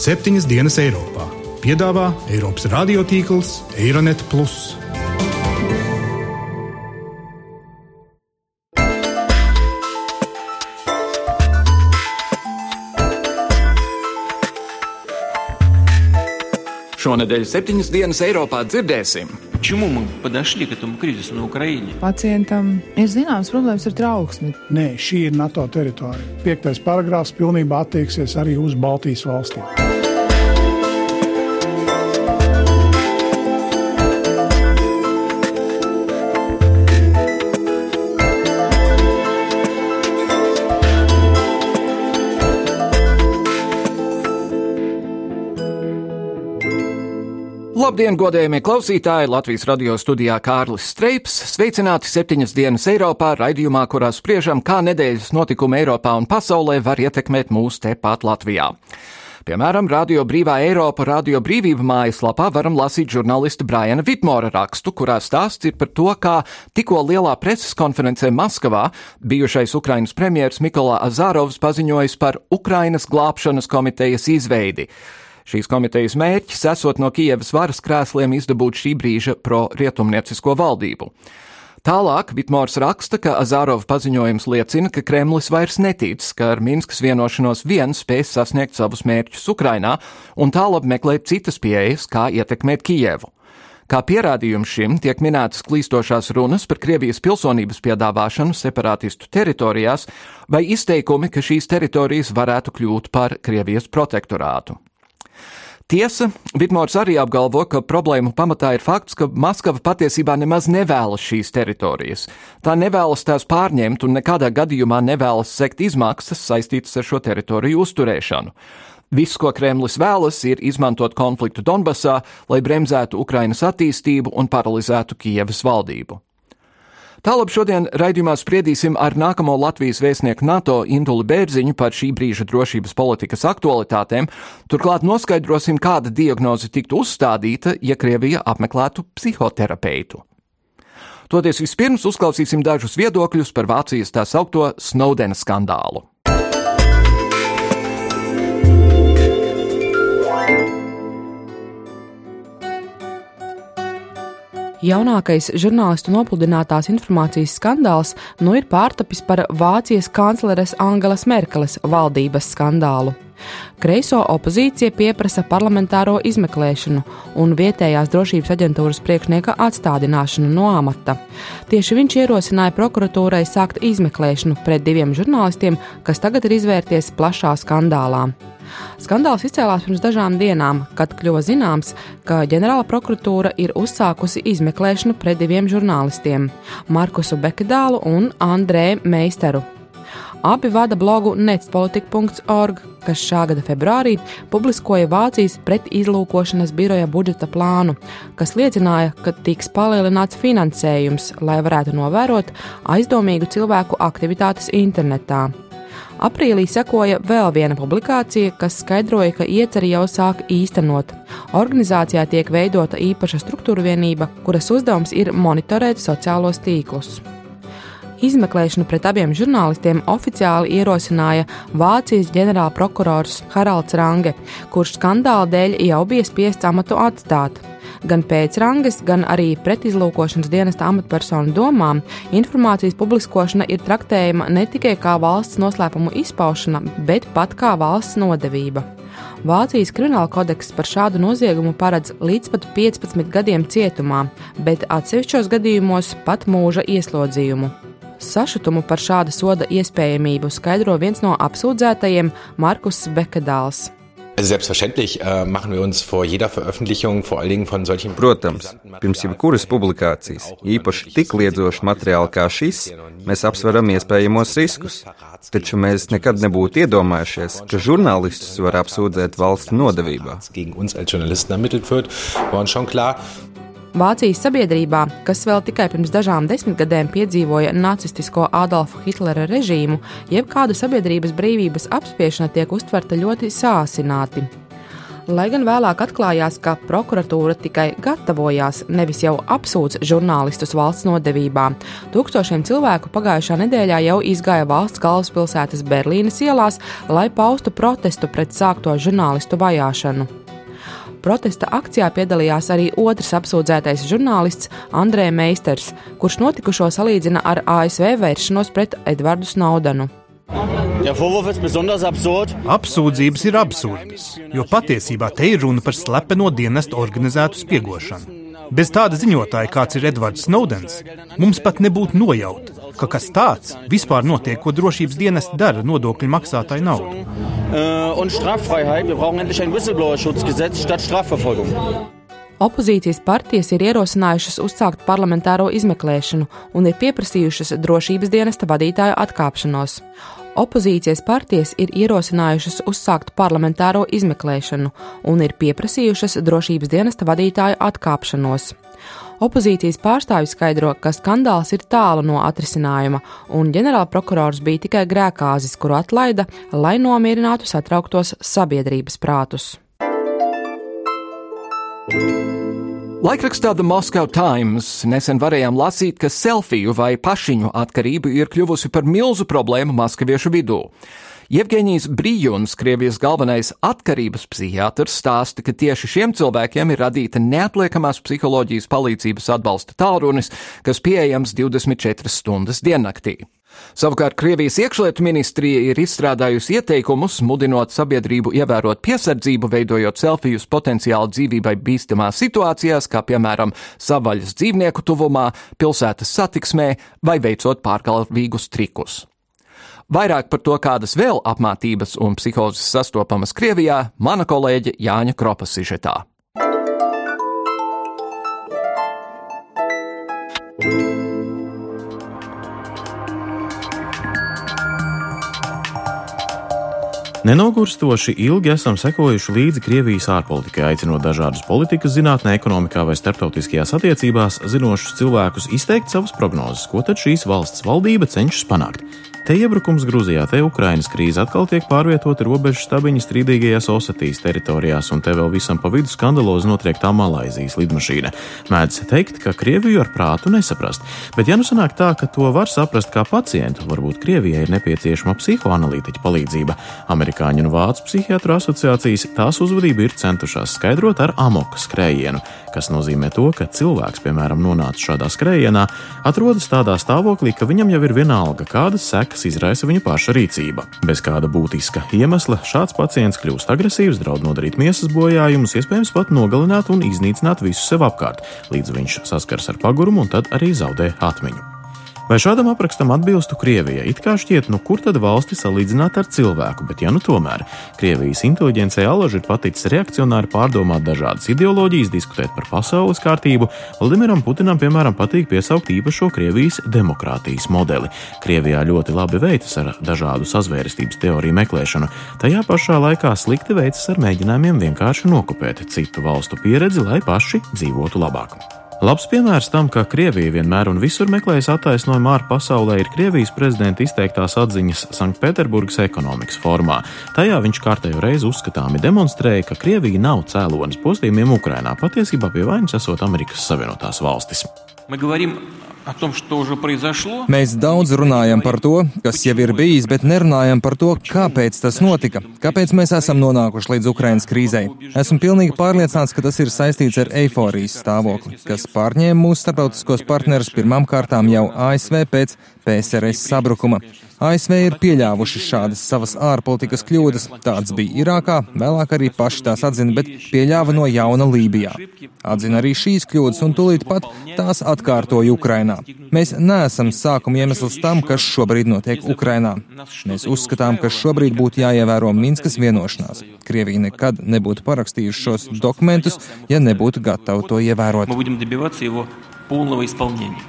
septiņas dienas Eiropā. Piedāvā Eiropas radiotīkls Eironet. Šonadēļ septiņas dienas Eiropā dzirdēsim. Почему мы подошли к этому кризису на Украине? Pacientam ir zināmas problēmas ar trauksmi. Nē, šī ir NATO teritorija. Piektais paragrāfs pilnībā attieksies arī uz Baltijas valstīm. Labdien, godējamie klausītāji! Latvijas radio studijā Kārlis Streips. Sveicināti septiņas dienas Eiropā, raidījumā, kurā spriežam, kā nedēļas notikumi Eiropā un pasaulē var ietekmēt mūs tepat Latvijā. Piemēram, Radio Brīvā Eiropa, Radio Brīvība mājaslapā varam lasīt žurnālista Briana Vitmora rakstu, kurā stāsts ir par to, kā tikko lielā preses konferencē Maskavā bijušais Ukrainas premjers Mikolā Azarovs paziņojis par Ukrainas glābšanas komitejas izveidi. Šīs komitejas mērķis esot no Kijevas varas krēsliem izdabūt šī brīža pro-rietumniecisko valdību. Tālāk Vitmors raksta, ka Azārova paziņojums liecina, ka Kremlis vairs netic, ka ar Minskas vienošanos vien spēs sasniegt savus mērķus Ukrainā un tālāk meklēt citas pieejas, kā ietekmēt Kijevu. Kā pierādījums šim tiek minētas klīstošās runas par Krievijas pilsonības piedāvāšanu separātistu teritorijās vai izteikumi, ka šīs teritorijas varētu kļūt par Krievijas protektorātu. Tiesa, Vitmors arī apgalvo, ka problēmu pamatā ir fakts, ka Maskava patiesībā nemaz nevēlas šīs teritorijas. Tā nevēlas tās pārņemt un nekādā gadījumā nevēlas sekt izmaksas saistītas ar šo teritoriju uzturēšanu. Viss, ko Kremlis vēlas, ir izmantot konfliktu Donbasā, lai bremzētu Ukrainas attīstību un paralizētu Kievas valdību. Tālāk šodien raidījumā spriedīsim ar nākamo Latvijas vēstnieku NATO Intuli Bērziņu par šī brīža drošības politikas aktualitātēm, turklāt noskaidrosim, kāda diagnoze tiktu uzstādīta, ja Krievija apmeklētu psihoterapeitu. Toties vispirms uzklausīsim dažus viedokļus par Vācijas tā saukto Snowdena skandālu. Jaunākais žurnālistu nopludinātās informācijas skandāls nu ir pārtapis par Vācijas kancleres Angelas Merkeles valdības skandālu. Kreiso opozīcija pieprasa parlamentāro izmeklēšanu un vietējās drošības aģentūras priekšnieka atstādināšanu no amata. Tieši viņš ierosināja prokuratūrai sākt izmeklēšanu pret diviem žurnālistiem, kas tagad ir izvērties plašā skandālā. Skandāls izcēlās pirms dažām dienām, kad kļuva zināms, ka ģenerāla prokuratūra ir uzsākusi izmeklēšanu pret diviem žurnālistiem - Markusu Bekedālu un Andrē Meisteru. Abi vada blogu netspolitika.org, kas šā gada februārī publiskoja Vācijas pretizlūkošanas biroja budžeta plānu, kas liecināja, ka tiks palielināts finansējums, lai varētu novērot aizdomīgu cilvēku aktivitātes internetā. Aprīlī sekoja vēl viena publikācija, kas skaidroja, ka ieceri jau sāk īstenot. Organizācijā tiek veidota īpaša struktūra vienība, kuras uzdevums ir monitorēt sociālos tīklus. Izmeklēšanu pret abiem žurnālistiem oficiāli ierosināja Vācijas ģenerālprokurors Haralds Range, kurš skandāla dēļ jau bija spiests amatu atstāt. Gan pēc rangas, gan arī pretizlūkošanas dienesta amatpersonu domām informācijas publiskošana ir traktējama ne tikai kā valsts noslēpumu izpaušana, bet pat kā valsts nodevība. Vācijas krimināla kodeks par šādu noziegumu paredz līdz pat 15 gadiem cietumā, bet atsevišķos gadījumos pat mūža ieslodzījumu. Sašutumu par šāda soda iespējamību skaidro viens no apsūdzētajiem Markus Bekedāls. Äh, machen wir uns vor jeder Veröffentlichung, vor allen Dingen von solchen. Protams, pirms jebkuras publikācijas, īpaši tik liedzoša materiāla kā šis, mēs apsveram iespējamos riskus. Taču mēs nekad nebūtu iedomājušies, ka žurnālistus var apsūdzēt valsts nodevībā. Vācijas sabiedrībā, kas vēl tikai pirms dažām desmitgadēm piedzīvoja nacistisko Adolfa Hitlera režīmu, jebkāda sabiedrības brīvības apspiešana tiek uztverta ļoti sāsināti. Lai gan vēlāk atklājās, ka prokuratūra tikai gatavojās, nevis jau apsūdz žurnālistus valsts nodevībā, tūkstošiem cilvēku pagājušā nedēļā jau izgāja valsts galvaspilsētas Berlīnes ielās, lai paustu protestu pret sākto žurnālistu vajāšanu. Protesta akcijā piedalījās arī otrs apsūdzētais žurnālists Andrē Meisters, kurš notikušo salīdzina ar ASV vēršanos pret Edvardu Snaudenu. Apsūdzības ir absurdas, jo patiesībā te ir runa par slepeno dienestu organizētu spiegošanu. Bez tāda ziņotāja, kāds ir Edvards Snowdens, mums pat nebūtu nojauta, ka kas tāds vispār notiek, ko drošības dienesti dara nodokļu maksātāju naudu. Opozīcijas partijas ir ierosinājušas uzsākt parlamentāro izmeklēšanu un ir pieprasījušas drošības dienesta vadītāju atkāpšanos. Opozīcijas partijas ir ierosinājušas uzsākt parlamentāro izmeklēšanu un ir pieprasījušas drošības dienesta vadītāju atkāpšanos. Opozīcijas pārstāvji skaidro, ka skandāls ir tālu no atrisinājuma, un ģenerālprokurors bija tikai grēkāzis, kuru atlaida, lai nomierinātu satrauktos sabiedrības prātus. Laikrakstā The Moscow Times nesen varējām lasīt, ka selfiju vai pašiņu atkarība ir kļuvusi par milzu problēmu maskaviešu vidū. Jevģīnijas Brījuns, Krievijas galvenais atkarības psihiatrs, stāsta, ka tieši šiem cilvēkiem ir radīta neatliekamās psiholoģijas palīdzības atbalsta tālrunis, kas pieejams 24 stundas diennaktī. Savukārt Krievijas iekšlietu ministrija ir izstrādājusi ieteikumus, mudinot sabiedrību ievērot piesardzību, veidojot selfijus potenciāli dzīvībai bīstamās situācijās, kā piemēram savaļas dzīvnieku tuvumā, pilsētas satiksmē vai veicot pārkalvīgus trikus. Vairāk par to, kādas vēl apmācības un psihozes sastopamas Krievijā, mana kolēģe Jāņa Kropa sižetā. Nenogurstoši ilgi esam sekojuši līdzi Krievijas ārpolitikai, aicinot dažādus politikas zinātnē, ekonomikā vai starptautiskajās attiecībās zinošus cilvēkus izteikt savas prognozes, ko tad šīs valsts valdība cenšas panākt. Te iebrukums Grūzijā, te Ukrainas krīze atkal tiek pārvietota robežu stabiņu strīdīgajās Osetijas teritorijās, un te vēl visam pa vidu skandalozi notriek tā Malaizijas lidmašīna. Mēdz teikt, ka Krieviju ar prātu nesaprast, bet ja nu sanāk tā, ka to var saprast kā pacientu, varbūt Krievijai ir nepieciešama psihoanalītiķa palīdzība. Amerikāņu un Vācu psihiatru asociācijas tās uzvedību ir centušās skaidrot ar amoka skrējienu, kas nozīmē to, ka cilvēks, piemēram, nonācis šādā skrējienā, atrodas tādā stāvoklī, ka viņam jau ir vienalga, kādas sekas sekas izraisa viņa paša rīcība. Bez kāda būtiska iemesla šāds pacients kļūst agresīvs, draud nodarīt miesas bojājumus, iespējams pat nogalināt un iznīcināt visu sev apkārt, līdz viņš saskars ar pagurumu un tad arī zaudē atmiņu. Vai šādam aprakstam atbilstu Krievija? It kā šķiet, nu kur tad valsti salīdzināt ar cilvēku, bet ja nu tomēr Krievijas inteliģencei alaži ir paticis reakcionāri pārdomāt dažādas ideoloģijas, diskutēt par pasaules kārtību, Vladimiram Putinam, piemēram, patīk piesaukt īpašo Krievijas demokrātijas modeli. Krievijā ļoti labi veicas ar dažādu sazvērestības teoriju meklēšanu, tajā pašā laikā slikti veicas ar mēģinājumiem vienkārši nokopēt citu valstu pieredzi, lai paši dzīvotu labāk. Labs piemērs tam, ka Krievija vienmēr un visur meklējas attaisnojumu ārpasaulē, ir Krievijas prezidenta izteiktās atziņas Sanktpēterburgas ekonomikas formā. Tajā viņš kārtējo reizi uzskatāmi demonstrēja, ka Krievija nav cēlonis postījumiem Ukrainā, patiesībā pie vainas esot Amerikas Savienotās valstis. Mēs daudz runājam par to, kas jau ir bijis, bet nerunājam par to, kāpēc tas notika, kāpēc mēs esam nonākuši līdz Ukrainas krīzei. Esmu pilnīgi pārliecināts, ka tas ir saistīts ar eiforijas stāvokli, kas pārņēma mūsu starptautiskos partnerus pirmām kārtām jau ASV pēc PSRS sabrukuma. ASV ir pieļāvuši šādas savas ārpolitikas kļūdas. Tāds bija Irākā, vēlāk arī paši tās atzina, bet pieļāva no jauna Lībijā. Atzina arī šīs kļūdas un tūlīt pat tās atkārtoja Ukrainā. Mēs neesam sākuma iemesls tam, kas šobrīd notiek Ukrainā. Mēs uzskatām, ka šobrīd būtu jāievēro Minskas vienošanās. Krievija nekad nebūtu parakstījuši šos dokumentus, ja nebūtu gatava to ievērot. полного исполнения.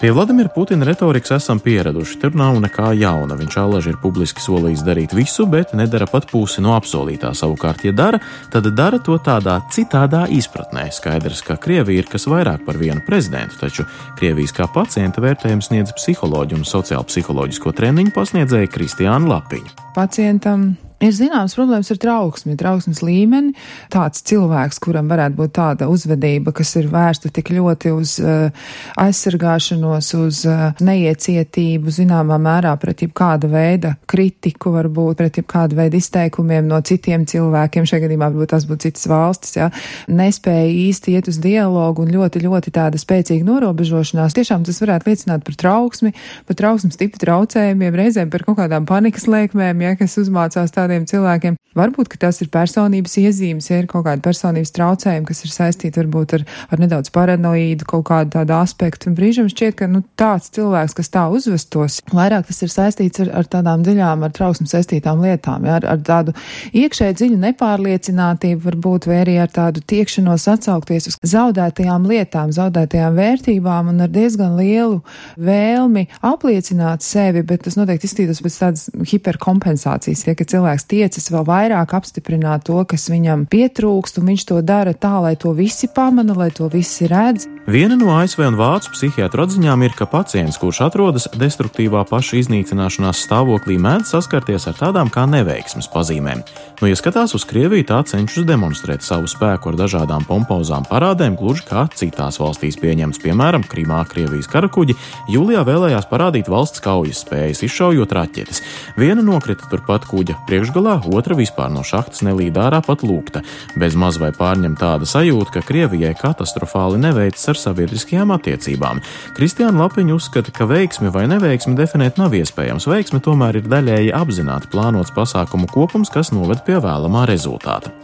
Pie Vladimira Putina retorikas esam pieraduši. Tur nav nekā jauna. Viņš alaži ir publiski solījis darīt visu, bet nedara pat pusi no apsolītā. Savukārt, ja dara, tad dara to tādā citādā izpratnē. Skaidrs, ka Krievija ir kas vairāk par vienu prezidentu, taču Krievijas kā pacienta vērtējumu sniedz psiholoģu un sociālo psiholoģisko treniņu pasniedzēja Kristiāna Lapiņa. Pacientam Ir zināms problēmas ar trauksmi, trauksmes līmeni. Tāds cilvēks, kuram varētu būt tāda uzvedība, kas ir vērsta tik ļoti uz uh, aizsargāšanos, uz uh, neiecietību, zināmā mērā pret jebkāda veida kritiku, varbūt pret jebkāda veida izteikumiem no citiem cilvēkiem, šajā gadījumā varbūt tas būtu citas valstis, jā, nespēja īsti iet uz dialogu un ļoti, ļoti tāda spēcīga norobežošanās. Tiešām tas varētu liecināt par trauksmi, par trauksmes tipu traucējumiem, reizēm par kaut kādām panikas lēkmēm, ja, kas uzmācās tādiem tādiem cilvēkiem. Varbūt, ka tas ir personības iezīmes, ja ir kaut kāda personības traucējuma, kas ir saistīta varbūt ar, ar nedaudz paranoīdu, kaut kādu tādu aspektu. Un brīžam šķiet, ka nu, tāds cilvēks, kas tā uzvestos, vairāk tas ir saistīts ar, ar tādām dziļām, ar trauksmu saistītām lietām, ja, ar, ar tādu iekšēju dziļu nepārliecinātību, varbūt, arī ar tādu tiekšanos atsaukties uz zaudētajām lietām, zaudētajām vērtībām un ar diezgan lielu vēlmi apliecināt sevi, bet tas noteikti izskatītos pēc tādas hiperkompensācijas, ja, ka cilvēks cilvēks tiecas vēl vairāk apstiprināt to, kas viņam pietrūkst, un viņš to dara tā, lai to visi pamana, lai to visi redz. Viena no ASV un Vācu psihiatru atziņām ir, ka pacients, kurš atrodas destruktīvā paša iznīcināšanās stāvoklī, mēdz saskarties ar tādām kā neveiksmes pazīmēm. Nu, ja skatās uz Krieviju, tā cenšas demonstrēt savu spēku ar dažādām pompozām parādēm, gluži kā citās valstīs pieņemts, piemēram, Krimā Krievijas karakuģi jūlijā vēlējās parādīt valsts kaujas spējas, izšaujot raķetes. Viena nokrita turpat kuģa priekšgalā, otra vispār no šahtas nelīd ārā pat lūgta. Bez maz vai pārņem tāda sajūta, ka Krievijai katastrofāli neveicas ar sabiedriskajām attiecībām. Kristiāna Lapiņa uzskata, ka veiksmi vai neveiksmi definēt nav iespējams. Veiksme tomēr ir daļēji apzināti plānots pasākumu kopums, kas noved pie vēlamā rezultāta.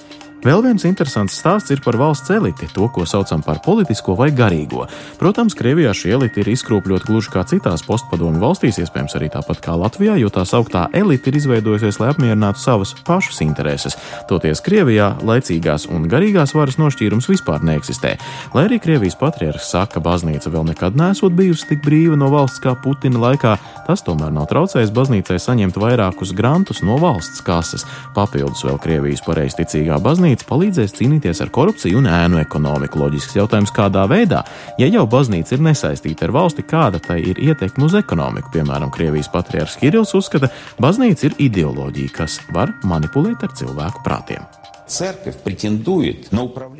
Vēl viens interesants stāsts ir par valsts eliti, to, ko saucam par politisko vai garīgo. Protams, Krievijā šī elite ir izkropļota gluži kā citās postpadomju valstīs, iespējams arī tāpat kā Latvijā, jo tā sauktā elite ir izveidojusies, lai apmierinātu savas pašas intereses. Toties Krievijā laicīgās un garīgās varas nošķīrums vispār neeksistē. Lai arī Krievijas patriarhs saka, ka baznīca vēl nekad nesot bijusi tik brīva no valsts kā Putina laikā, tas tomēr nav traucējis baznīcai saņemt vairākus grantus no valsts kases. Papildus vēl Krievijas pareizticīgā baznīca baznīca palīdzēs cīnīties ar korupciju un ēnu ekonomiku. Loģisks jautājums, kādā veidā? Ja jau baznīca ir nesaistīta ar valsti, kāda tai ir ietekme uz ekonomiku? Piemēram, Krievijas patriārhs Kirillis uzskata, ka baznīca ir ideoloģija, kas var manipulēt ar cilvēku prātiem.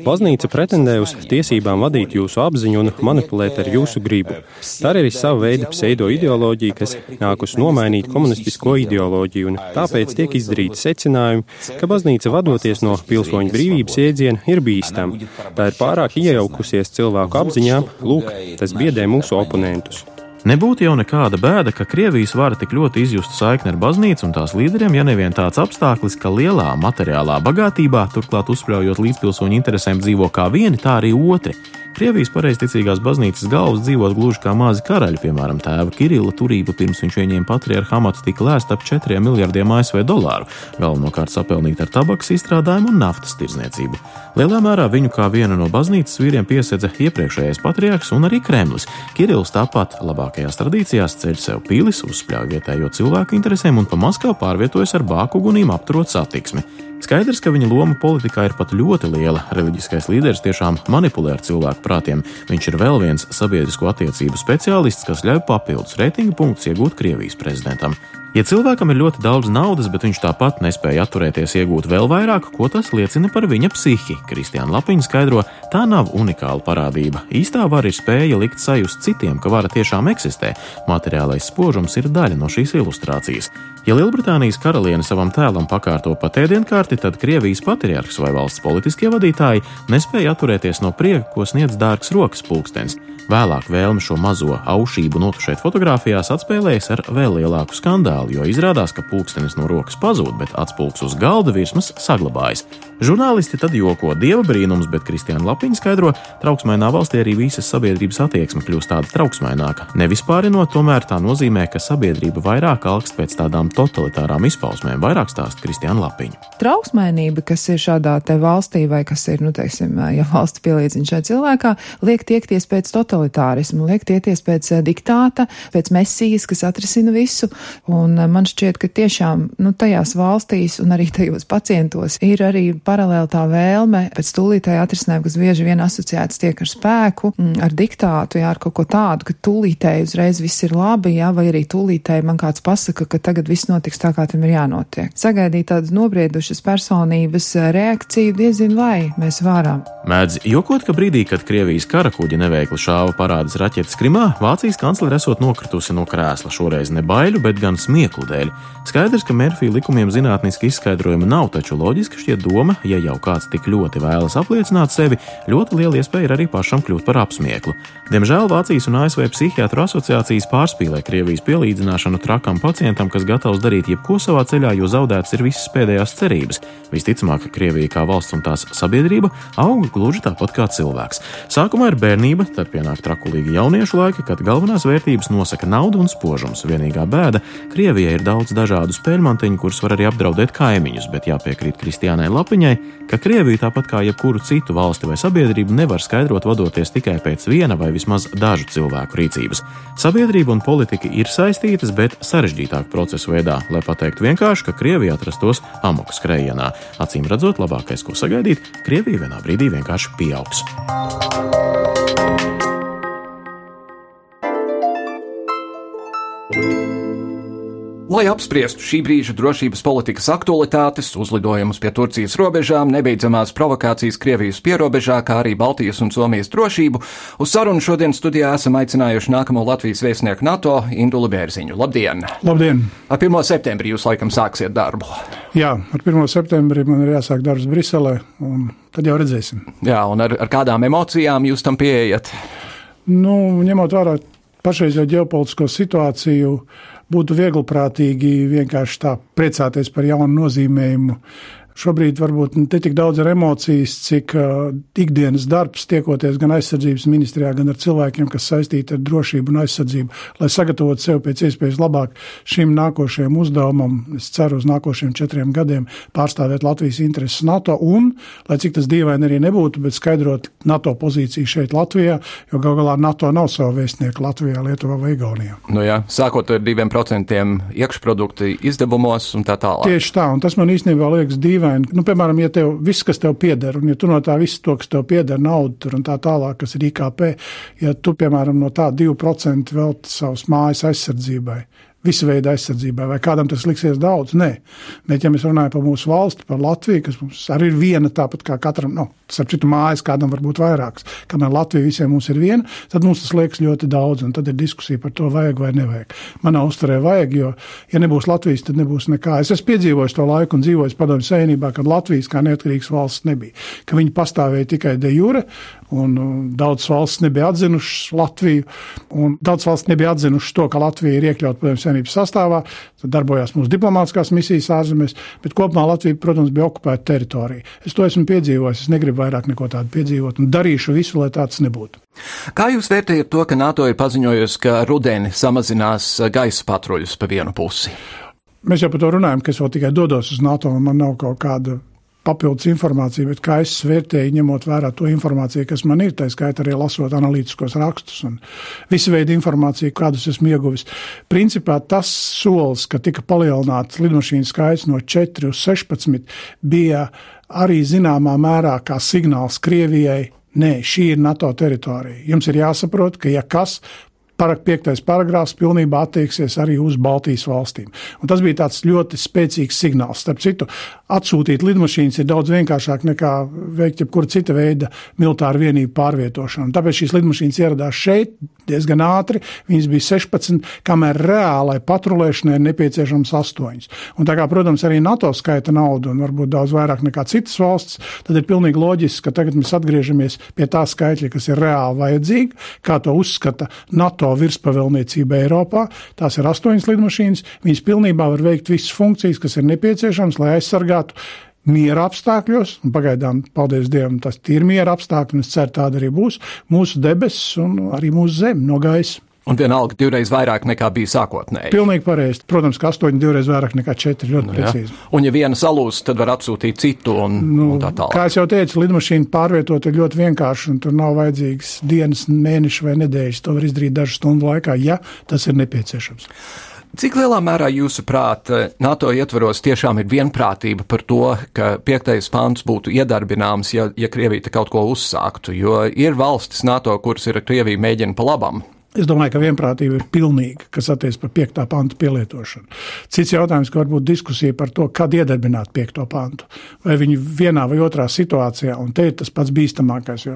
Baznīca pretendē uz tiesībām vadīt jūsu apziņu un manipulēt ar jūsu gribu. Tā ir arī sava veida pseido-ideoloģija, kas nākus nomainīt komunistisko ideoloģiju, un tāpēc tiek izdarīti secinājumi, ka baznīca vadoties no pilsoņu brīvības iedziena ir bīstama. Tā ir pārāk iejaukusies cilvēku apziņā, lūk, tas biedē mūsu oponentus. Nebūtu jau nekāda bēda, ka Krievijas vara tik ļoti izjustu saikni ar baznīcu un tās līderiem, ja nevien tāds apstākļis, ka lielā materiālā bagātībā, turklāt uzspļaujot līdzpilsoņu interesēm, dzīvo kā vieni, tā arī otri. Krievijas pareizticīgās baznīcas galvas dzīvot gluži kā mazi karaļi, piemēram, tēva Kirila turība pirms viņš ieņēma patriarcha amatu tika lēsta ap 4 miljardiem ASV dolāru, galvenokārt sapelnīt ar tabaks izstrādājumu un naftas tirzniecību. Lielā mērā viņu kā vienu no baznīcas vīriem piesedza iepriekšējais patriarchs un arī Kremlis. Kirils tāpat labākajās tradīcijās ceļ sev pīlis, uzspļauj vietējo cilvēku interesēm un pa Maskavu pārvietojas ar bāku gunīm apturot satiksmi. Skaidrs, ka viņa loma politikā ir pat ļoti liela. Reliģiskais līderis tiešām manipulē ar cilvēku prātiem. Viņš ir vēl viens sabiedrisko attiecību speciālists, kas ļauj papildus reitingu punktus iegūt Krievijas prezidentam. Ja cilvēkam ir ļoti daudz naudas, bet viņš tāpat nespēja atturēties iegūt vēl vairāk, ko tas liecina par viņa psihi, Kristiāna Lapiņa skaidro, tā nav unikāla parādība. Īstā vara ir spēja likt sajust citiem, ka vara tiešām eksistē. Materiālais spožums ir daļa no šīs ilustrācijas. Ja Lielbritānijas karaliene savam tēlam pakārto patēdienkārti, tad Krievijas patriarhs vai valsts politiskie vadītāji nespēja atturēties no prieka, ko sniedz dārgs rokas pulkstenis. Vēlāk vēlme šo mazo aušību notušēt fotografijās atspēlējas ar vēl lielāku skandālu, jo izrādās, ka pulkstenis no rokas pazūd, bet atspulks uz galda virsmas saglabājas. Žurnālisti tad joko dieva brīnums, bet Kristiāna Lapiņa skaidro, trauksmainā valstī arī visas sabiedrības attieksme kļūst tāda trauksmaināka. Nevis pārinot, tomēr tā nozīmē, ka sabiedrība vairāk alkst pēc tādām totalitārām izpausmēm, vairāk stāsta Kristiāna Lapiņa. Trauksmainība, kas ir šādā te valstī vai kas ir, nu, teiksim, ja valsts pielīdzina šai cilvēkā, liek tiekties pēc totalitārismu, liek tiekties pēc eh, diktāta, pēc mesijas, kas atrisina visu. Un eh, man šķiet, ka tiešām, nu, tajās valstīs un arī tajos pacientos ir arī paralēli tā vēlme pēc tūlītēja atrisinājuma, kas bieži vien asociēts tiek ar spēku, mm, ar diktātu, jā, ar kaut ko tādu, ka tūlītēji uzreiz viss ir labi, jā, vai arī tūlītēji man kāds pasaka, ka tagad viss notiks tā, kā tam ir jānotiek. Sagaidīt tādas nobriedušas personības reakciju diezin vai mēs varam. Mēdz jokot, ka brīdī, kad Krievijas karakuģi neveikli šāva parādas raķetes Krimā, Vācijas kanclere esot nokritusi no krēsla šoreiz ne baiļu, bet gan smieklu dēļ. Skaidrs, ka Mērfija likumiem zinātniski izskaidrojuma nav, taču loģiski šķiet doma, ja jau kāds tik ļoti vēlas apliecināt sevi, ļoti liela iespēja ir arī pašam kļūt par apsmieklu. Diemžēl Vācijas un ASV psihiatru asociācijas pārspīlē Krievijas pielīdzināšanu trakam pacientam, kas gatavs darīt jebko savā ceļā, jo zaudētas ir visas pēdējās cerības. Visticamāk, ka Krievija kā valsts un tās sabiedrība auga gluži tāpat kā cilvēks. Sākumā ir bērnība, tad pienāk trakulīgi jauniešu laiki, kad galvenās vērtības nosaka nauda un spožums. Vienīgā bēda - Krievijai ir daudz dažādu spēļmantiņu, kurus var arī apdraudēt kaimiņus, bet jāpiekrīt Kristiānai Lapiņai, ka Krievija tāpat kā jebkuru citu valsti vai sabiedrību nevar skaidrot vadoties tikai pēc viena vai vismaz dažu cilvēku rīcības. Sabiedrība un politika ir saistītas, bet sarežģītāk procesu veidā, lai pateiktu vienkārši, ka Krievija atrastos amoku skrējienā. Acīm redzot, labākais, ko sagaidīt, Krievija vienā brīdī vienkārši pieaugs. Lai apspriestu šī brīža drošības politikas aktualitātes, uzlidojumus pie Turcijas robežām, nebeidzamās provokācijas Krievijas pierobežā, kā arī Baltijas un Somijas drošību, uz sarunu šodien studijā esam aicinājuši nākamo Latvijas viesnieku NATO Indulu Bērziņu. Labdien! Labdien! Ar 1. septembrī jūs laikam sāksiet darbu. Jā, ar 1. septembrī man ir jāsāk darbs Briselē, un tad jau redzēsim. Jā, un ar, ar kādām emocijām jūs tam pieejat? Nu, ņemot vērā pašreizējo ģeopolitisko situāciju, būtu vieglprātīgi vienkārši tā priecāties par jaunu nozīmējumu Šobrīd varbūt ne tik daudz ar emocijas, cik uh, ikdienas darbs, tiekoties gan aizsardzības ministrijā, gan ar cilvēkiem, kas saistīti ar drošību un aizsardzību, lai sagatavotu sevi pēc iespējas labāk šim nākošajam uzdevumam. Es ceru uz nākošiem četriem gadiem pārstāvēt Latvijas intereses NATO un, lai cik tas dīvaini arī nebūtu, bet skaidrot NATO pozīciju šeit Latvijā, jo gal galā NATO nav savu vēstnieku Latvijā, Lietuvā vai Igaunijā. Nu jā, sākot ar diviem procentiem iekšprodukta izdevumos un tā tālāk. Tieši tā, un tas man īstenībā liekas dīvaini dīvaini. Nu, piemēram, ja tev viss, kas tev pieder, un ja tu no tā visu to, kas tev pieder, naudu un tā tālāk, kas ir IKP, ja tu, piemēram, no tā 2% veltīji savas mājas aizsardzībai, visu veidu aizsardzībai, vai kādam tas liksies daudz. Nē, bet ja mēs runājam par mūsu valsti, par Latviju, kas mums arī ir viena, tāpat kā katram, nu, starp citu mājas, kādam var būt vairākas, kamēr Latvija visiem mums ir viena, tad mums tas liekas ļoti daudz, un tad ir diskusija par to, vajag vai nevajag. Manā uzturē vajag, jo, ja nebūs Latvijas, tad nebūs nekā. Es esmu piedzīvojis to laiku un dzīvojis padomju savienībā, kad Latvijas kā neatkarīgas valsts nebija, ka viņi pastāvēja tikai de jure, un daudz valsts nebija atzinušas Latviju, un daudz valsts nebija atzinušas to, ka Latvija ir iekļauta padomju Savienības sastāvā, tad darbojās mūsu diplomātiskās misijas ārzemēs, bet kopumā Latvija, protams, bija okupēta teritorija. Es to esmu piedzīvojis, es negribu vairāk neko tādu piedzīvot un darīšu visu, lai tāds nebūtu. Kā jūs vērtējat to, ka NATO ir paziņojusi, ka rudeni samazinās gaisa patruļus pa vienu pusi? Mēs jau par to runājam, ka es vēl tikai dodos uz NATO, un man nav kaut kāda papildus informācija, bet kā es vērtēju, ņemot vērā to informāciju, kas man ir, tā skaitā arī lasot analītiskos rakstus un visu veidu informāciju, kādus esmu ieguvis. Principā tas solis, ka tika palielināts lidmašīnu skaits no 4 uz 16, bija arī zināmā mērā kā signāls Krievijai. Nē, šī ir NATO teritorija. Jums ir jāsaprot, ka ja kas piektais paragrāfs pilnībā attieksies arī uz Baltijas valstīm. Un tas bija tāds ļoti spēcīgs signāls. Starp citu, atsūtīt lidmašīnas ir daudz vienkāršāk nekā veikt jebkura cita veida militāru vienību pārvietošanu. Tāpēc šīs lidmašīnas ieradās šeit diezgan ātri. Viņas bija 16, kamēr reālai patrulēšanai ir nepieciešams 8. Un tā kā, protams, arī NATO skaita naudu un varbūt daudz vairāk nekā citas valsts, tad ir pilnīgi loģiski, ka tagad mēs atgriežamies pie tā skaitļa, kas ir reāli vajadzīga, kā to uzskata NATO virspavēlniecība Eiropā. Tās ir astoņas lidmašīnas. Viņas pilnībā var veikt visas funkcijas, kas ir nepieciešamas, lai aizsargātu miera apstākļos, un pagaidām, paldies Dievam, tas ir miera apstākļi, un es ceru, tāda arī būs mūsu debesis un arī mūsu zeme no gaisa. Un vienalga divreiz vairāk nekā bija sākotnēji. Pilnīgi pareizi. Protams, ka astoņi divreiz vairāk nekā četri. Ļoti nu, precīzi. Ja. Un, ja viena salūst, tad var atsūtīt citu un, nu, un tā tālāk. Kā jau teicu, lidmašīnu pārvietot ir ļoti vienkārši, un tur nav vajadzīgs dienas, mēneši vai nedēļas. To var izdarīt dažu stundu laikā, ja tas ir nepieciešams. Cik lielā mērā jūsuprāt NATO ietvaros tiešām ir vienprātība par to, ka piektais pants būtu iedarbināms, ja, ja Krievija kaut ko uzsāktu? Jo ir valstis NATO, kuras ir Krievija mēģina pa labam Es domāju, ka vienprātība ir pilnīga, kas attiecas par 5. pantu pielietošanu. Cits jautājums, ka varbūt diskusija par to, kad iedarbināt 5. pantu, vai viņi vienā vai otrā situācijā, un te ir tas pats bīstamākais, jo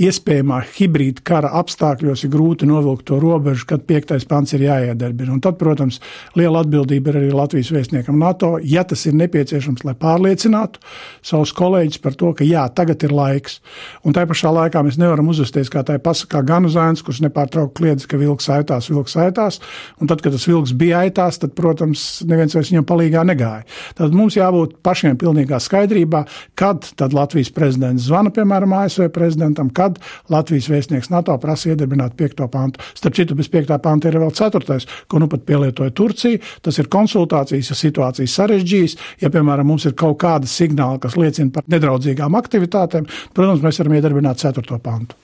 iespējamā hibrīda kara apstākļos ir grūti novilkt to robežu, kad 5. pants ir jāiedarbina. Un tad, protams, liela atbildība ir arī Latvijas vēstniekam NATO, ja tas ir nepieciešams, lai pārliecinātu savus kolēģus par to, ka jā, tagad ir laiks. Un tā pašā laikā mēs nevaram uzvesties kā tā pasakā Ganuzēns, kurš nepārtraukti kliedz, ka vilks aitās, vilks aitās. Un tad, kad tas vilks bija aitās, tad, protams, neviens vairs viņam palīgā negāja. Tad mums jābūt pašiem pilnīgā skaidrībā, kad tad Latvijas prezidents zvana, piemēram, ASV prezidentam, kad Latvijas vēstnieks NATO prasa iedarbināt 5. pantu. Starp citu, bez 5. panta ir vēl 4. ko nu pat pielietoja Turcija. Tas ir konsultācijas, ja situācijas sarežģīs. Ja, piemēram, mums ir kaut kāda signāla, kas liecina par nedraudzīgām aktivitātēm, protams, mēs varam iedarbināt 4. pantu.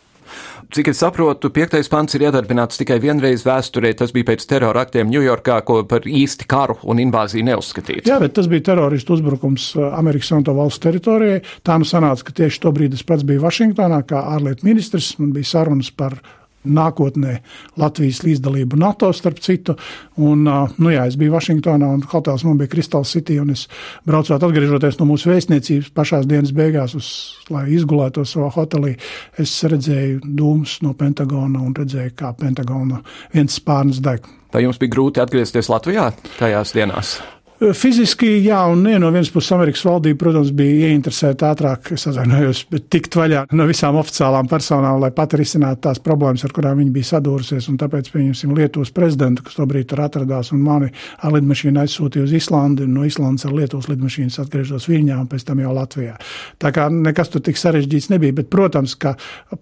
Cik es saprotu, piektais pants ir iedarbināts tikai vienreiz vēsturē. Tas bija pēc terora aktiem Ņujorkā, ko par īsti karu un invāziju neuzskatīts. Jā, bet tas bija teroristu uzbrukums uh, Amerikas Savienoto Valstu teritorijai. Tā nu sanāca, ka tieši to brīdi es pats biju Vašingtonā kā ārlietu ministrs. Man bija sarunas par nākotnē Latvijas līdzdalību NATO, starp citu. Un, nu jā, es biju Vašingtonā un hotels man bija Crystal City, un es braucot atgriežoties no mūsu vēstniecības pašās dienas beigās, uz, lai izgulētos savā hotelī, es redzēju dūmus no Pentagona un redzēju, kā Pentagona viens spārns deg. Vai jums bija grūti atgriezties Latvijā tajās dienās? Fiziski, jā, un ne, no vienas puses Amerikas valdība, protams, bija ieinteresēta ātrāk, es atvainojos, bet tikt vaļā no visām oficiālām personām, lai pat risinātu tās problēmas, ar kurām viņi bija sadūrusies. Un tāpēc, pieņemsim, Lietuvas prezidentu, kas tobrīd tur atradās, un mani ar lidmašīnu aizsūtīja uz Islandi, un no Islandes ar Lietuvas lidmašīnas atgriežos Viņā un pēc tam jau Latvijā. Tā kā nekas tur tik sarežģīts nebija, bet, protams, ka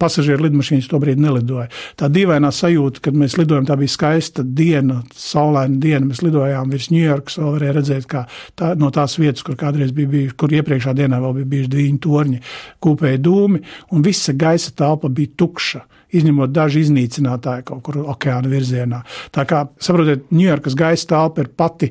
pasažieru lidmašīnas tobrīd nelidoja. Tā dīvainā sajūta, kad mēs lidojam, tā bija skaista diena, saulaina diena, mēs lidojām virs Ņujorkas, vēl varēja redzēt, kā tā, no tās vietas, kur kādreiz bija bijuši, kur iepriekšā dienā vēl bija bijuši divi torņi, kūpēji dūmi, un visa gaisa telpa bija tukša izņemot daži iznīcinātāji kaut kur okeāna virzienā. Tā kā, saprotiet, Ņujorkas gaisa telpa ir pati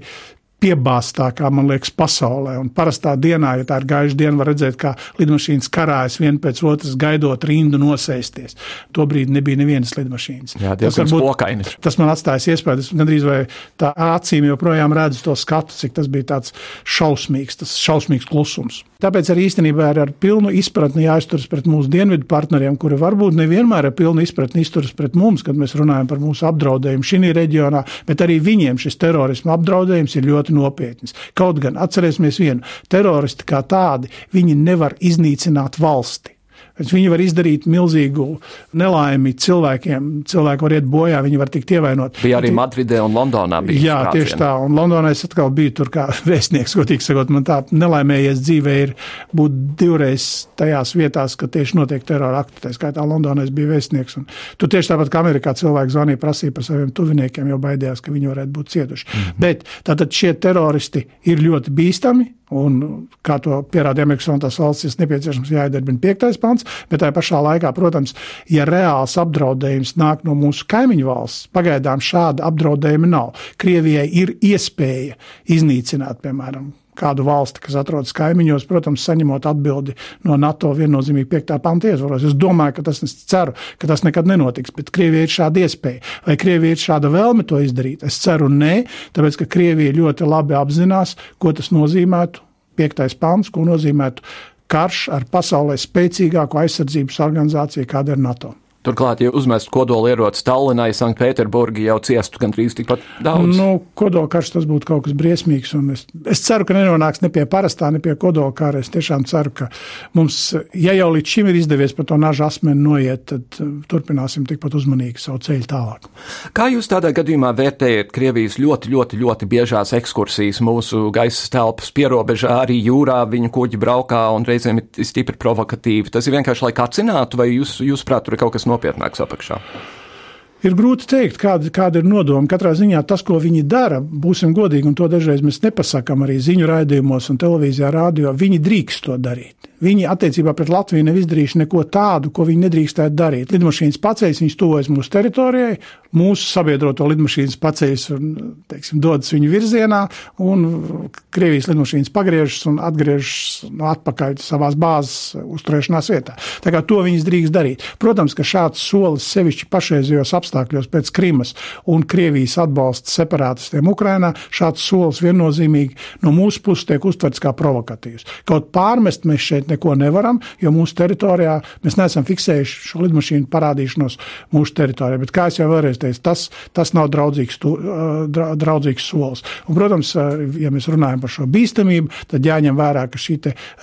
piebāztākā, man liekas, pasaulē. Un parastā dienā, ja tā ir gaiša diena, var redzēt, kā lidmašīnas karājas viena pēc otras, gaidot rindu nosēsties. Tobrīd nebija nevienas lidmašīnas. Jā, tas, varbūt, tas man atstājis iespēju, es gandrīz vai tā acīm joprojām redzu to skatu, cik tas bija tāds šausmīgs, tas šausmīgs klusums. Tāpēc arī īstenībā ir ar pilnu izpratni jāizturas pret mūsu dienvidu partneriem, kuri varbūt nevienmēr ar pilnu izpratni izturas pret mums, kad mēs runājam par mūsu apdraudējumu šī reģionā, bet arī viņiem šis terorismu apdraudējums ir ļoti nopietns. Kaut gan atcerēsimies vienu - teroristi kā tādi, viņi nevar iznīcināt valsti. Viņi var izdarīt milzīgu nelaimi cilvēkiem. Cilvēki var iet bojā, viņi var tikt ievainot. Bija arī Madridē un Londonā. Jā, sprācieni. tieši tā. Un Londonā es atkal biju tur kā vēstnieks, godīgi sakot. Man tā nelaimējies dzīvē ir būt divreiz tajās vietās, ka tieši notiek terora akti. Tā skaitā Londonā es biju vēstnieks. Un tur tieši tāpat kā Amerikā cilvēki zvanīja, prasīja par saviem tuviniekiem, jo baidījās, ka viņi varētu būt cietuši. Mm -hmm. Bet tātad šie teroristi ir ļoti bīstami. Un, kā to pierādīja Amerikas Savienotās valstis, nepieciešams jāiedarbina piektais pants, bet tajā pašā laikā, protams, ja reāls apdraudējums nāk no mūsu kaimiņu valsts, pagaidām šāda apdraudējuma nav. Krievijai ir iespēja iznīcināt, piemēram, kādu valsti, kas atrodas kaimiņos, protams, saņemot atbildi no NATO viennozīmīgi 5. panta ietvaros. Es domāju, ka tas, es ceru, ka tas nekad nenotiks, bet Krievijai ir šāda iespēja. Vai Krievijai ir šāda vēlme to izdarīt? Es ceru, nē, tāpēc, ka Krievija ļoti labi apzinās, ko tas nozīmētu. Piektais pants, ko nozīmētu karš ar pasaulē spēcīgāko aizsardzības organizāciju, kāda ir NATO. Turklāt, ja uzmestu kodolieroci Tallinai, Sanktpēterburgi jau ciestu gandrīz tikpat daudz. Nu, kodolkarš tas būtu kaut kas briesmīgs, es, es ceru, ka nenonāks ne pie parastā, ne pie kodolkara. Es tiešām ceru, ka mums, ja jau līdz šim ir izdevies pa to naža asmeni noiet, tad uh, turpināsim tikpat uzmanīgi savu ceļu tālāk. Kā jūs tādā gadījumā vērtējat Krievijas ļoti, ļoti, ļoti biežās ekskursijas mūsu gaisa telpas pierobežā, arī jūrā viņu kuģi braukā un reizēm ir stipri provokatīvi? Tas ir vienkārši, lai kācinātu, vai jūs, jūs prāt, tur ir kaut kas no nopietnāks apakšā? Ir grūti pateikt, kāda, kāda ir nodoma. Katrā ziņā tas, ko viņi dara, būsim godīgi, un to dažreiz mēs nepasakām arī ziņu raidījumos un televīzijā, rādio. Viņi drīkst to darīt. Viņi attiecībā pret Latviju nav izdarījuši neko tādu, ko viņi nedrīkstētu darīt. Lidmašīnas paceļas, viņas tuvojas mūsu teritorijai, mūsu sabiedroto lidmašīnas paceļas un teiksim, dodas viņu virzienā, un Krievijas lidmašīnas pagriežas un atgriežas no atpakaļ savās bāzes uzturēšanās vietā. Tā kā to viņas drīkst darīt. Protams, ka šāds solis sevišķi pašreizējos apstākļos pēc Krimas un Krievijas atbalsta separātistiem Ukrainā, šāds solis viennozīmīgi no mūsu puses tiek uztverts kā provokatīvs. Kaut pārmest mēs šeit neko nevaram, jo mūsu teritorijā mēs neesam fiksējuši šo lidmašīnu parādīšanos mūsu teritorijā. Bet, kā jau vēlreiz teicu, tas, tas nav draudzīgs, tu, draudzīgs solis. Un, protams, ja mēs runājam par šo bīstamību, tad jāņem vērā, ka šī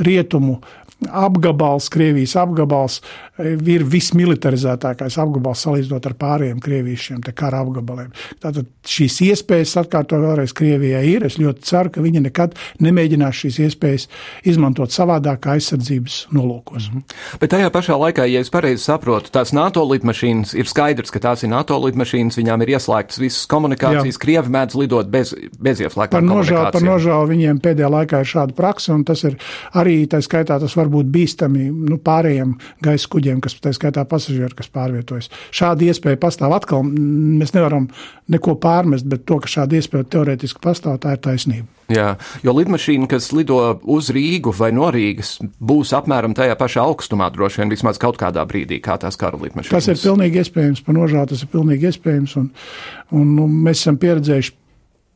rietumu apgabals, Krievijas apgabals, e, ir vismilitarizētākais apgabals salīdzinot ar pārējiem Krievijas šiem kara apgabaliem. Tātad šīs iespējas, atkārtoju vēlreiz, Krievijai ir. Es ļoti ceru, ka viņi nekad nemēģinās šīs iespējas izmantot savādāk aizsardzības nolūkos. -hmm. Bet tajā pašā laikā, ja es pareizi saprotu, tās NATO lidmašīnas ir skaidrs, ka tās ir NATO lidmašīnas, viņām ir ieslēgtas visas komunikācijas, Jā. Krievi mēdz lidot bez, bez ieslēgtām par nožēlu, par nožēlu viņiem pēdējā laikā ir šāda praksa, un tas ir arī, tā skaitā, tas var var būt bīstami nu, pārējiem gaisa kuģiem, kas tā skaitā pasažieri, kas pārvietojas. Šāda iespēja pastāv atkal. Mēs nevaram neko pārmest, bet to, ka šāda iespēja teorētiski pastāv, tā ir taisnība. Jā, jo lidmašīna, kas lido uz Rīgu vai no Rīgas, būs apmēram tajā pašā augstumā, droši vien vismaz kaut kādā brīdī, kā tās kara lidmašīnas. Tas ir pilnīgi iespējams, pa nožēlu tas ir pilnīgi iespējams, un, un, un mēs esam pieredzējuši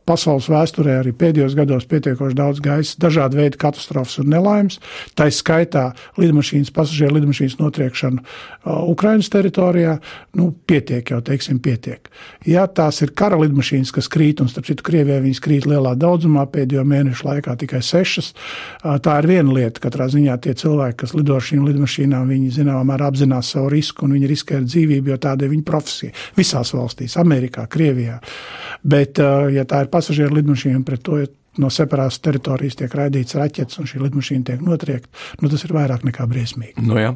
pasaules vēsturē arī pēdējos gados pietiekoši daudz gaisa, dažādu veidu katastrofas un nelaimes. Tā skaitā lidmašīnas, pasažieru lidmašīnas notriekšanu uh, Ukrainas teritorijā, nu, pietiek jau, teiksim, pietiek. Ja tās ir kara lidmašīnas, kas krīt, un starp citu Krievijā viņas krīt lielā daudzumā pēdējo mēnešu laikā tikai sešas, uh, tā ir viena lieta. Katrā ziņā tie cilvēki, kas lido ar šīm lidmašīnām, viņi zināmā mērā apzinās savu risku un viņi riskē ar dzīvību, jo tāda ir viņa profesija. Visās valstīs, Amerikā, Krievijā. Bet, uh, ja tā ir pasažér lidnošiem, preto je no separās teritorijas tiek raidīts raķets un šī lidmašīna tiek notriekta, nu, tas ir vairāk nekā briesmīgi. Nu, jā.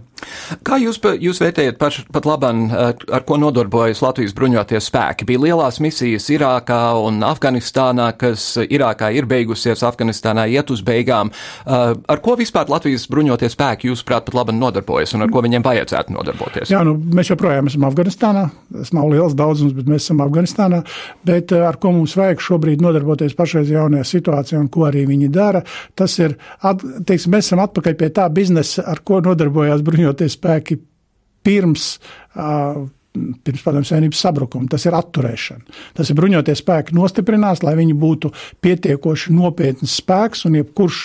Kā jūs, jūs vērtējat paš, pat labam, ar ko nodarbojas Latvijas bruņoties spēki? Bija lielās misijas Irākā un Afganistānā, kas Irākā ir beigusies, Afganistānā iet uz beigām. Ar ko vispār Latvijas bruņoties spēki, jūsuprāt, pat labam nodarbojas un ar ko viņiem vajadzētu nodarboties? Jā, nu, mēs joprojām esam Afganistānā. Tas nav liels daudzums, bet mēs esam Afganistānā. Bet ar ko mums vajag šobrīd nodarboties pašreiz jaunajā situācijā? Situācija un ko arī viņi dara. Tas ir, at, teiksim, mēs esam atpakaļ pie tā biznesa, ar ko nodarbojās bruņoties spēki pirms. Uh, pirms padomju savienības sabrukuma. Tas ir atturēšana. Tas ir bruņoties spēki nostiprinās, lai viņi būtu pietiekoši nopietns spēks un jebkurš,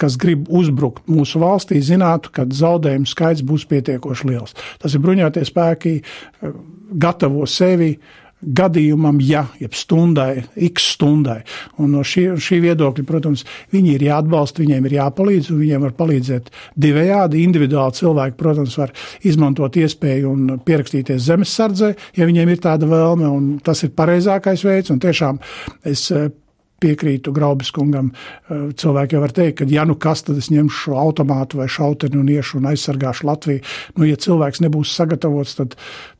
kas grib uzbrukt mūsu valstī, zinātu, ka zaudējumu skaits būs pietiekoši liels. Tas ir bruņoties spēki gatavo sevi gadījumam, ja, jeb stundai, x stundai. Un no šī, šī viedokļa, protams, viņi ir jāatbalsta, viņiem ir jāpalīdz, un viņiem var palīdzēt divējādi. Individuāli cilvēki, protams, var izmantot iespēju un pierakstīties zemesardzē, ja viņiem ir tāda vēlme, un tas ir pareizākais veids. Un tiešām es piekrītu Graubis kungam. Eh, cilvēki jau var teikt, ka ja nu kas, tad es ņemšu šo automātu vai šauteni un iešu un aizsargāšu Latviju. Nu, ja cilvēks nebūs sagatavots, tad,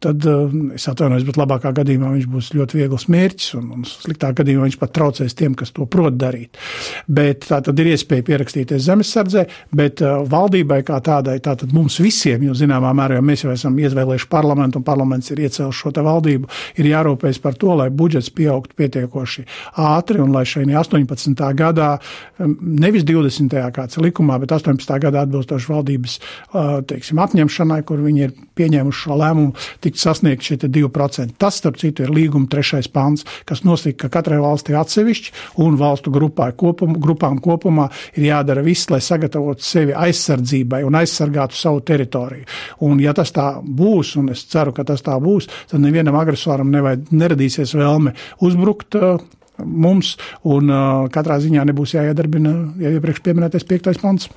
tad eh, es atvainojos, bet labākā gadījumā viņš būs ļoti viegls mērķis un, un sliktā gadījumā viņš pat traucēs tiem, kas to prot darīt. Bet tā tad ir iespēja pierakstīties zemesardzē, bet uh, valdībai kā tādai, tātad mums visiem, jo zināmā mērā mēs jau esam izvēlējuši parlamentu un parlaments ir iecēlis šo te valdību, ir jārūpējas par to, lai budžets pieaugtu pietiekoši ātri un lai šai 18. gadā, um, nevis 20. kāds likumā, bet 18. gadā atbilstoši valdības uh, teiksim, apņemšanai, kur viņi ir pieņēmuši šo lēmumu, tikt sasniegt šie 2%. Tas, starp citu, ir līguma trešais pants, kas nosaka, ka katrai valstī atsevišķi un valstu grupā, kopum, grupām kopumā ir jādara viss, lai sagatavotu sevi aizsardzībai un aizsargātu savu teritoriju. Un, ja tas tā būs, un es ceru, ka tas tā būs, tad nevienam agresoram nevajad, neradīsies vēlme uzbrukt uh, mums, un katrā ziņā nebūs jāiedarbina jau iepriekš pieminētais piektais pants.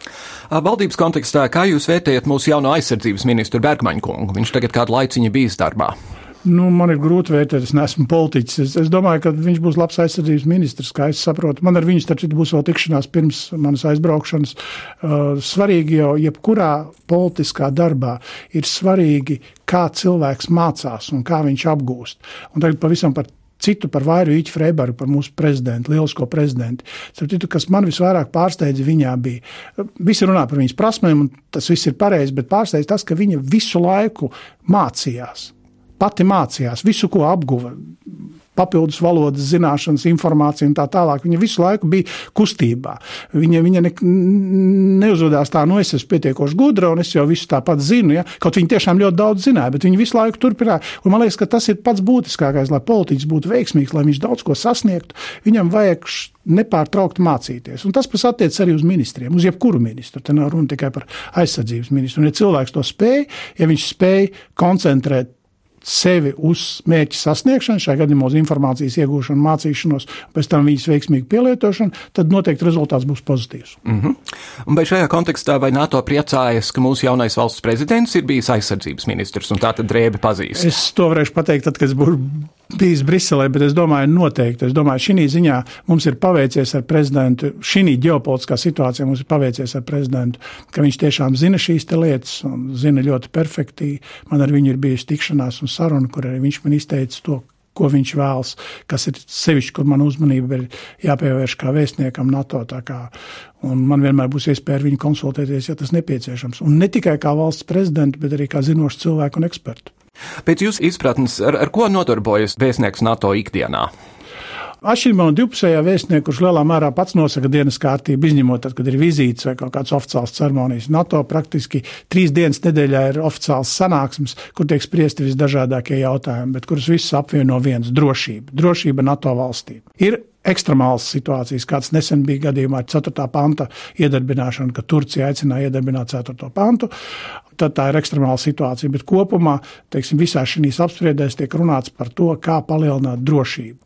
Valdības kontekstā, kā jūs vērtējat mūsu jauno aizsardzības ministru Bergmaņu kungu? Viņš tagad kādu laiciņu bijis darbā. Nu, man ir grūti vērtēt, es neesmu politiķis. Es, es domāju, ka viņš būs labs aizsardzības ministrs, kā es saprotu. Man ar viņu starp citu būs vēl tikšanās pirms manas aizbraukšanas. Svarīgi jau jebkurā politiskā darbā ir svarīgi, kā cilvēks mācās un kā viņš apgūst. Un tagad pavisam par citu par Vairu Īķu Freibergu, par mūsu prezidentu, lielisko prezidentu. Citu, kas man visvairāk pārsteidza viņā bija, visi runā par viņas prasmēm, un tas viss ir pareizi, bet pārsteidz tas, ka viņa visu laiku mācījās. Pati mācījās, visu, ko apguva papildus valodas zināšanas, informācija un tā tālāk. Viņa visu laiku bija kustībā. Viņa, viņa ne, neuzvedās tā, nu es esmu pietiekoši gudra un es jau visu tāpat zinu. Ja? Kaut viņa tiešām ļoti daudz zināja, bet viņa visu laiku turpināja. Un man liekas, ka tas ir pats būtiskākais, lai politiķis būtu veiksmīgs, lai viņš daudz ko sasniegtu. Viņam vajag nepārtraukti mācīties. Un tas pats attiecas arī uz ministriem, uz jebkuru ministru. Te nav runa tikai par aizsardzības ministru. Un, ja cilvēks to spēj, ja viņš spēj koncentrēt sevi uz mērķa sasniegšanu, šajā gadījumā uz informācijas iegūšanu, mācīšanos, pēc tam viņas veiksmīgu pielietošanu, tad noteikti rezultāts būs pozitīvs. Mm -hmm. Un vai šajā kontekstā vai NATO priecājas, ka mūsu jaunais valsts prezidents ir bijis aizsardzības ministrs un tā tad drēbi pazīst? Es to varēšu pateikt, tad, kad es būšu bijis Briselē, bet es domāju, noteikti. Es domāju, šī ziņā mums ir paveicies ar prezidentu, šī ģeopolitiskā situācijā mums ir paveicies ar prezidentu, ka viņš tiešām zina šīs lietas un zina ļoti perfekti. Man ar viņu ir bijusi tikšanās un saruna, kur arī viņš man izteica to, ko viņš vēlas, kas ir sevišķi, kur man uzmanība ir jāpievērš kā vēstniekam NATO. Kā, man vienmēr būs iespēja ar viņu konsultēties, ja tas nepieciešams. Un ne tikai kā valsts prezidentu, bet arī kā zinošu cilvēku un ekspertu. Pēc jūsu izpratnes, ar, ar ko nodarbojas vēstnieks NATO ikdienā? Atšķirībā no divpusējā vēstnieka, kurš lielā mērā pats nosaka dienas kārtību, izņemot, tad, kad ir vizītes vai kaut kādas oficiālas ceremonijas. NATO praktiski trīs dienas nedēļā ir oficiāls sanāksmes, kur tiek spriesti visdažādākie jautājumi, bet kurus visus apvieno viens - drošība. Drošība NATO valstīm. Ir ekstremālas situācijas, kāds nesen bija gadījumā ar 4. panta iedarbināšanu, kad Turcija aicināja iedarbināt 4. pantu. Tad tā ir ekstremāla situācija, bet kopumā teiksim, visā šīs apspriedēs tiek runāts par to, kā palielināt drošību.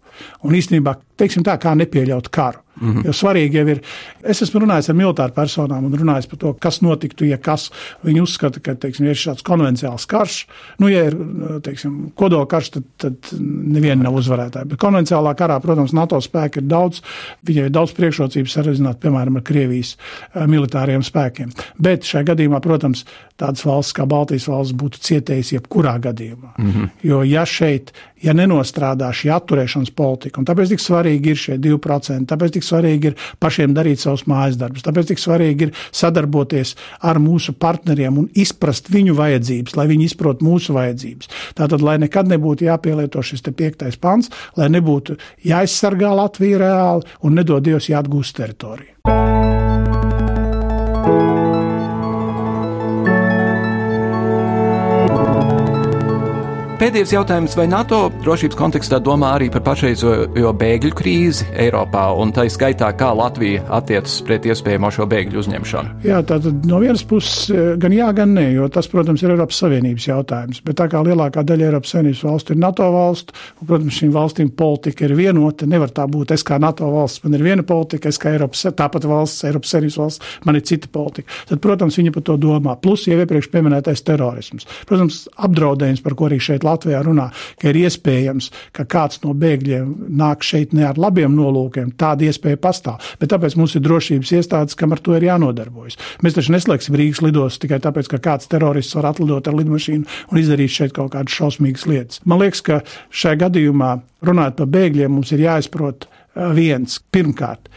Un īstenībā, teiksim tā, kā nepieļaut karu. Mm -hmm. Jo svarīgi jau ir, es esmu runājis ar militāru personām un runājis par to, kas notiktu, ja kas viņi uzskata, ka teiksim, ir šāds konvencionāls karš. Nu, ja ir teiksim, kodola karš, tad, tad neviena nav uzvarētāja. Bet konvencionālā karā, protams, NATO spēki ir daudz, viņiem ir daudz priekšrocības salīdzināt, piemēram, ar Krievijas eh, militāriem spēkiem. Bet šajā gadījumā, protams, tādas valsts kā Baltijas valsts būtu cietējusi jebkurā gadījumā. Mm -hmm. Jo ja šeit, ja nenostrādā šī atturēšanas politika, un tāpēc tik svarīgi ir šie 2%, tāpēc tik svarīgi ir pašiem darīt savus mājas darbus, tāpēc tik svarīgi ir sadarboties ar mūsu partneriem un izprast viņu vajadzības, lai viņi izprot mūsu vajadzības. Tātad, lai nekad nebūtu jāpielieto šis piektais pants, lai nebūtu jāizsargā Latvija reāli un nedod Dievs jāatgūst teritoriju. Pēdējais jautājums, vai NATO drošības kontekstā domā arī par pašreizējo bēgļu krīzi Eiropā, un tā skaitā, kā Latvija attiecas pret iespējamo šo bēgļu uzņemšanu? Jā, tātad no vienas puses eh, gan jā, gan nē, jo tas, protams, ir Eiropas Savienības jautājums. Bet tā kā lielākā daļa Eiropas Savienības valstu ir NATO valstu, un, protams, šīm valstīm politika ir vienota, nevar tā būt. Es kā NATO valsts, man ir viena politika, es kā Eiropas, tāpat valsts, Eiropas Savienības valsts, man ir cita politika. Tad, protams, viņi par to domā. Plus jau iepriekš pieminētais terorisms. Protams, apdraudējums, par ko arī šeit Latvijā runā, ka ir iespējams, ka kāds no bēgļiem nāk šeit ne ar labiem nolūkiem. Tāda iespēja pastāv. Bet tāpēc mums ir drošības iestādes, kam ar to ir jānodarbojas. Mēs taču neslēgsim Rīgas lidostas tikai tāpēc, ka kāds terorists var atlidot ar lidmašīnu un izdarīt šeit kaut kādas šausmīgas lietas. Man liekas, ka šajā gadījumā runājot par bēgļiem, mums ir jāizprot viens pirmkārt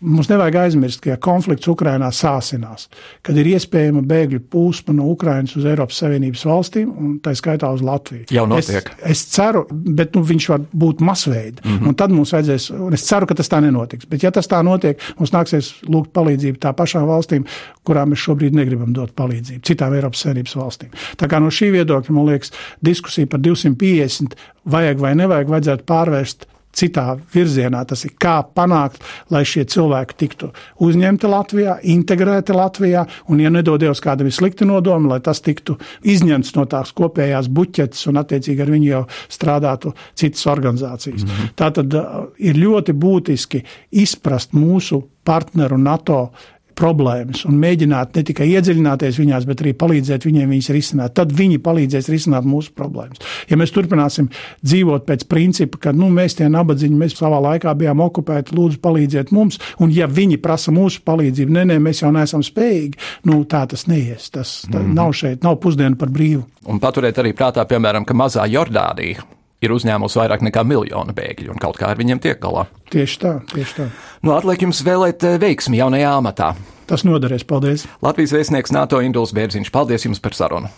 Mums nevajag aizmirst, ka ja konflikts Ukrainā sāsinās, kad ir iespējama bēgļu plūsma no Ukrainas uz Eiropas Savienības valstīm, un tā skaitā uz Latviju. Jau notiek. Es, es ceru, bet nu, viņš var būt masveida. Mm -hmm. Tad mums vajadzēs, un es ceru, ka tas tā nenotiks. Bet ja tas tā notiek, mums nāksies lūgt palīdzību tā pašām valstīm, kurām mēs šobrīd negribam dot palīdzību, citām Eiropas Savienības valstīm. Tā kā no šī viedokļa, man liekas, diskusija par 250 vajag vai nevajag, vajadzētu pārvērst citā virzienā. Tas ir kā panākt, lai šie cilvēki tiktu uzņemti Latvijā, integrēti Latvijā, un, ja nedodies kādam ir slikti nodomi, lai tas tiktu izņemts no tās kopējās buķetes un attiecīgi ar viņu jau strādātu citas organizācijas. Mm -hmm. Tā tad uh, ir ļoti būtiski izprast mūsu partneru NATO problēmas un mēģināt ne tikai iedziļināties viņās, bet arī palīdzēt viņiem viņas risināt. Tad viņi palīdzēs risināt mūsu problēmas. Ja mēs turpināsim dzīvot pēc principa, ka nu, mēs tie nabadzīņi, mēs savā laikā bijām okupēti, lūdzu palīdziet mums, un ja viņi prasa mūsu palīdzību, nē, nē, mēs jau neesam spējīgi, nu tā tas neies. Tas tā, mm -hmm. nav šeit, nav pusdienu par brīvu. Un paturēt arī prātā, piemēram, ka mazā Jordānija ir uzņēmusi vairāk nekā miljonu bēgļu un kaut kā ar viņiem tiek galā. Tieši tā, tieši tā. Nu, atliek jums vēlēt eh, veiksmi jaunajā amatā. Tas noderēs, paldies. Latvijas vēstnieks NATO Induls Bērziņš, paldies jums par sarunu.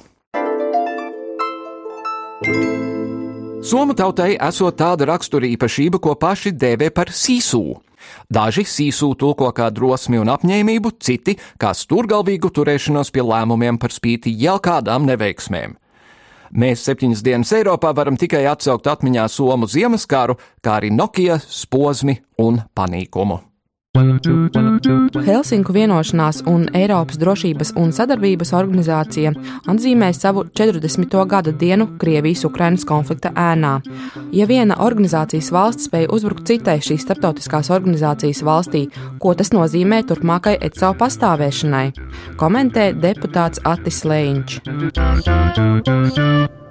Somu tautai esot tāda raksturīpašība, ko paši dēvē par sīsū. Daži sīsū tulko kā drosmi un apņēmību, citi kā stūrgalvīgu turēšanos pie lēmumiem par spīti jau kādām neveiksmēm. Mēs septiņas dienas Eiropā varam tikai atsaukt atmiņā Somu Ziemasskāru, kā arī Nokia, Spozmi un Panīkumu. Helsinku vienošanās un Eiropas drošības un sadarbības organizācija atzīmē savu 40. gada dienu Krievijas-Ukrainas konflikta ēnā. Ja viena organizācijas valsts spēja uzbrukt citai šīs starptautiskās organizācijas valstī, ko tas nozīmē turpmākai ECO pastāvēšanai, komentē deputāts Atis Lēņš.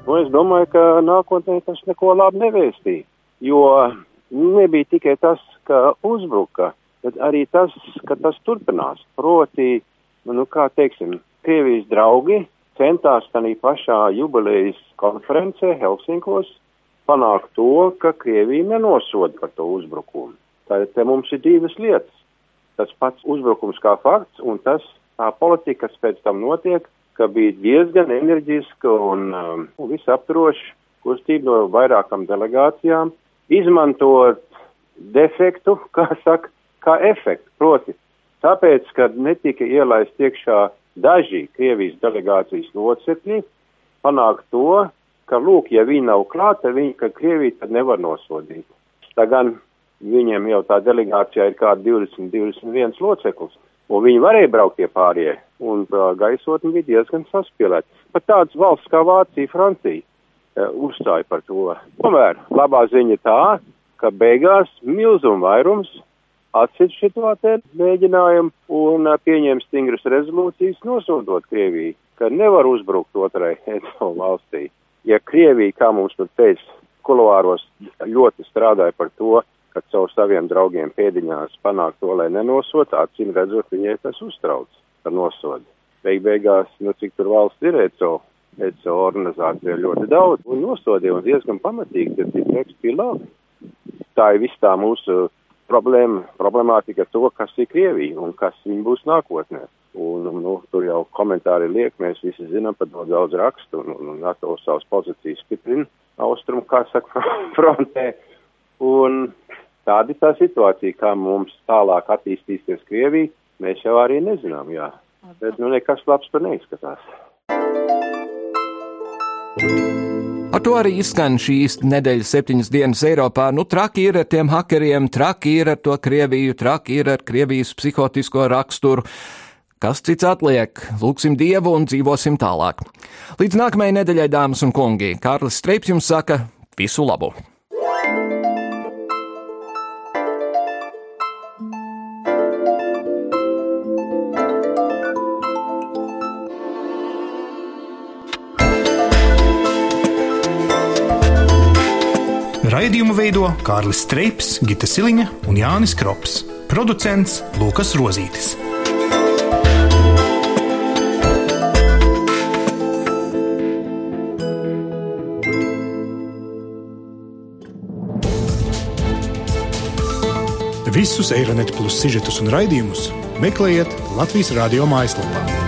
Nu, es domāju, ka nākotnē tas neko labi nevēstīja, jo nebija tikai tas, ka uzbruka bet arī tas, ka tas turpinās. Proti, nu, kā teiksim, Krievijas draugi centās tādā pašā jubilejas konferencē Helsinkos panākt to, ka Krievija nenosoda par to uzbrukumu. Tātad te mums ir divas lietas. Tas pats uzbrukums kā fakts un tas tā politika, kas pēc tam notiek, ka bija diezgan enerģiska un um, visaptroša kustība no vairākām delegācijām, izmantot defektu, kā saka, kā efektu. Proti, tāpēc, ka netika ielaist iekšā daži Krievijas delegācijas locekļi, panākt to, ka, lūk, ja viņi nav klāta, viņi, ka Krievija tad nevar nosodīt. Tā gan viņiem jau tā delegācijā ir kā 20, 21 loceklis, un viņi varēja braukt pie pārējie, un uh, gaisotni bija diezgan saspīlēta. Pat tāds valsts kā Vācija, Francija uh, uzstāja par to. Tomēr labā ziņa tā, ka beigās milzuma vairums atcīt šo te mēģinājumu un pieņem stingras rezolūcijas nosodot Krieviju, ka nevar uzbrukt otrai ECO valstī. Ja Krievija, kā mums tur teica, kuluāros ļoti strādāja par to, ka caur saviem draugiem pēdiņās panākt to, lai nenosot, acīm redzot, viņai tas uztrauc par nosodu. Beig beigās, nu cik tur valsts ir ECO, ECO organizācija ļoti daudz un nosodīja un diezgan pamatīgi, ka tie teksti bija labi. Tā ir viss tā mūsu problēma, problemātika ar to, kas ir Krievija un kas viņa būs nākotnē. Un, nu, tur jau komentāri liek, mēs visi zinām par to daudz rakstu, un, un NATO savas pozīcijas stiprina austrumu, kā saka, frontē. Un tāda ir tā situācija, kā mums tālāk attīstīsies Krievija, mēs jau arī nezinām, jā. Bet, nu, nekas labs tur neizskatās. Thank you. To arī izskan šīs nedēļas septiņas dienas Eiropā. Nu, traki ir ar tiem hakeriem, traki ir ar to Krieviju, traki ir ar Krievijas psihotisko raksturu. Kas cits atliek? Lūksim Dievu un dzīvosim tālāk. Līdz nākamajai nedēļai, dāmas un kungi, Kārlis Streips jums saka visu labu! Raidījumu veido Kārlis Streips, Gita Siliņa un Jānis Krops. Producents Lukas Rozītis. Visus Eironet plus sižetus un raidījumus meklējiet Latvijas radio mājaslapā.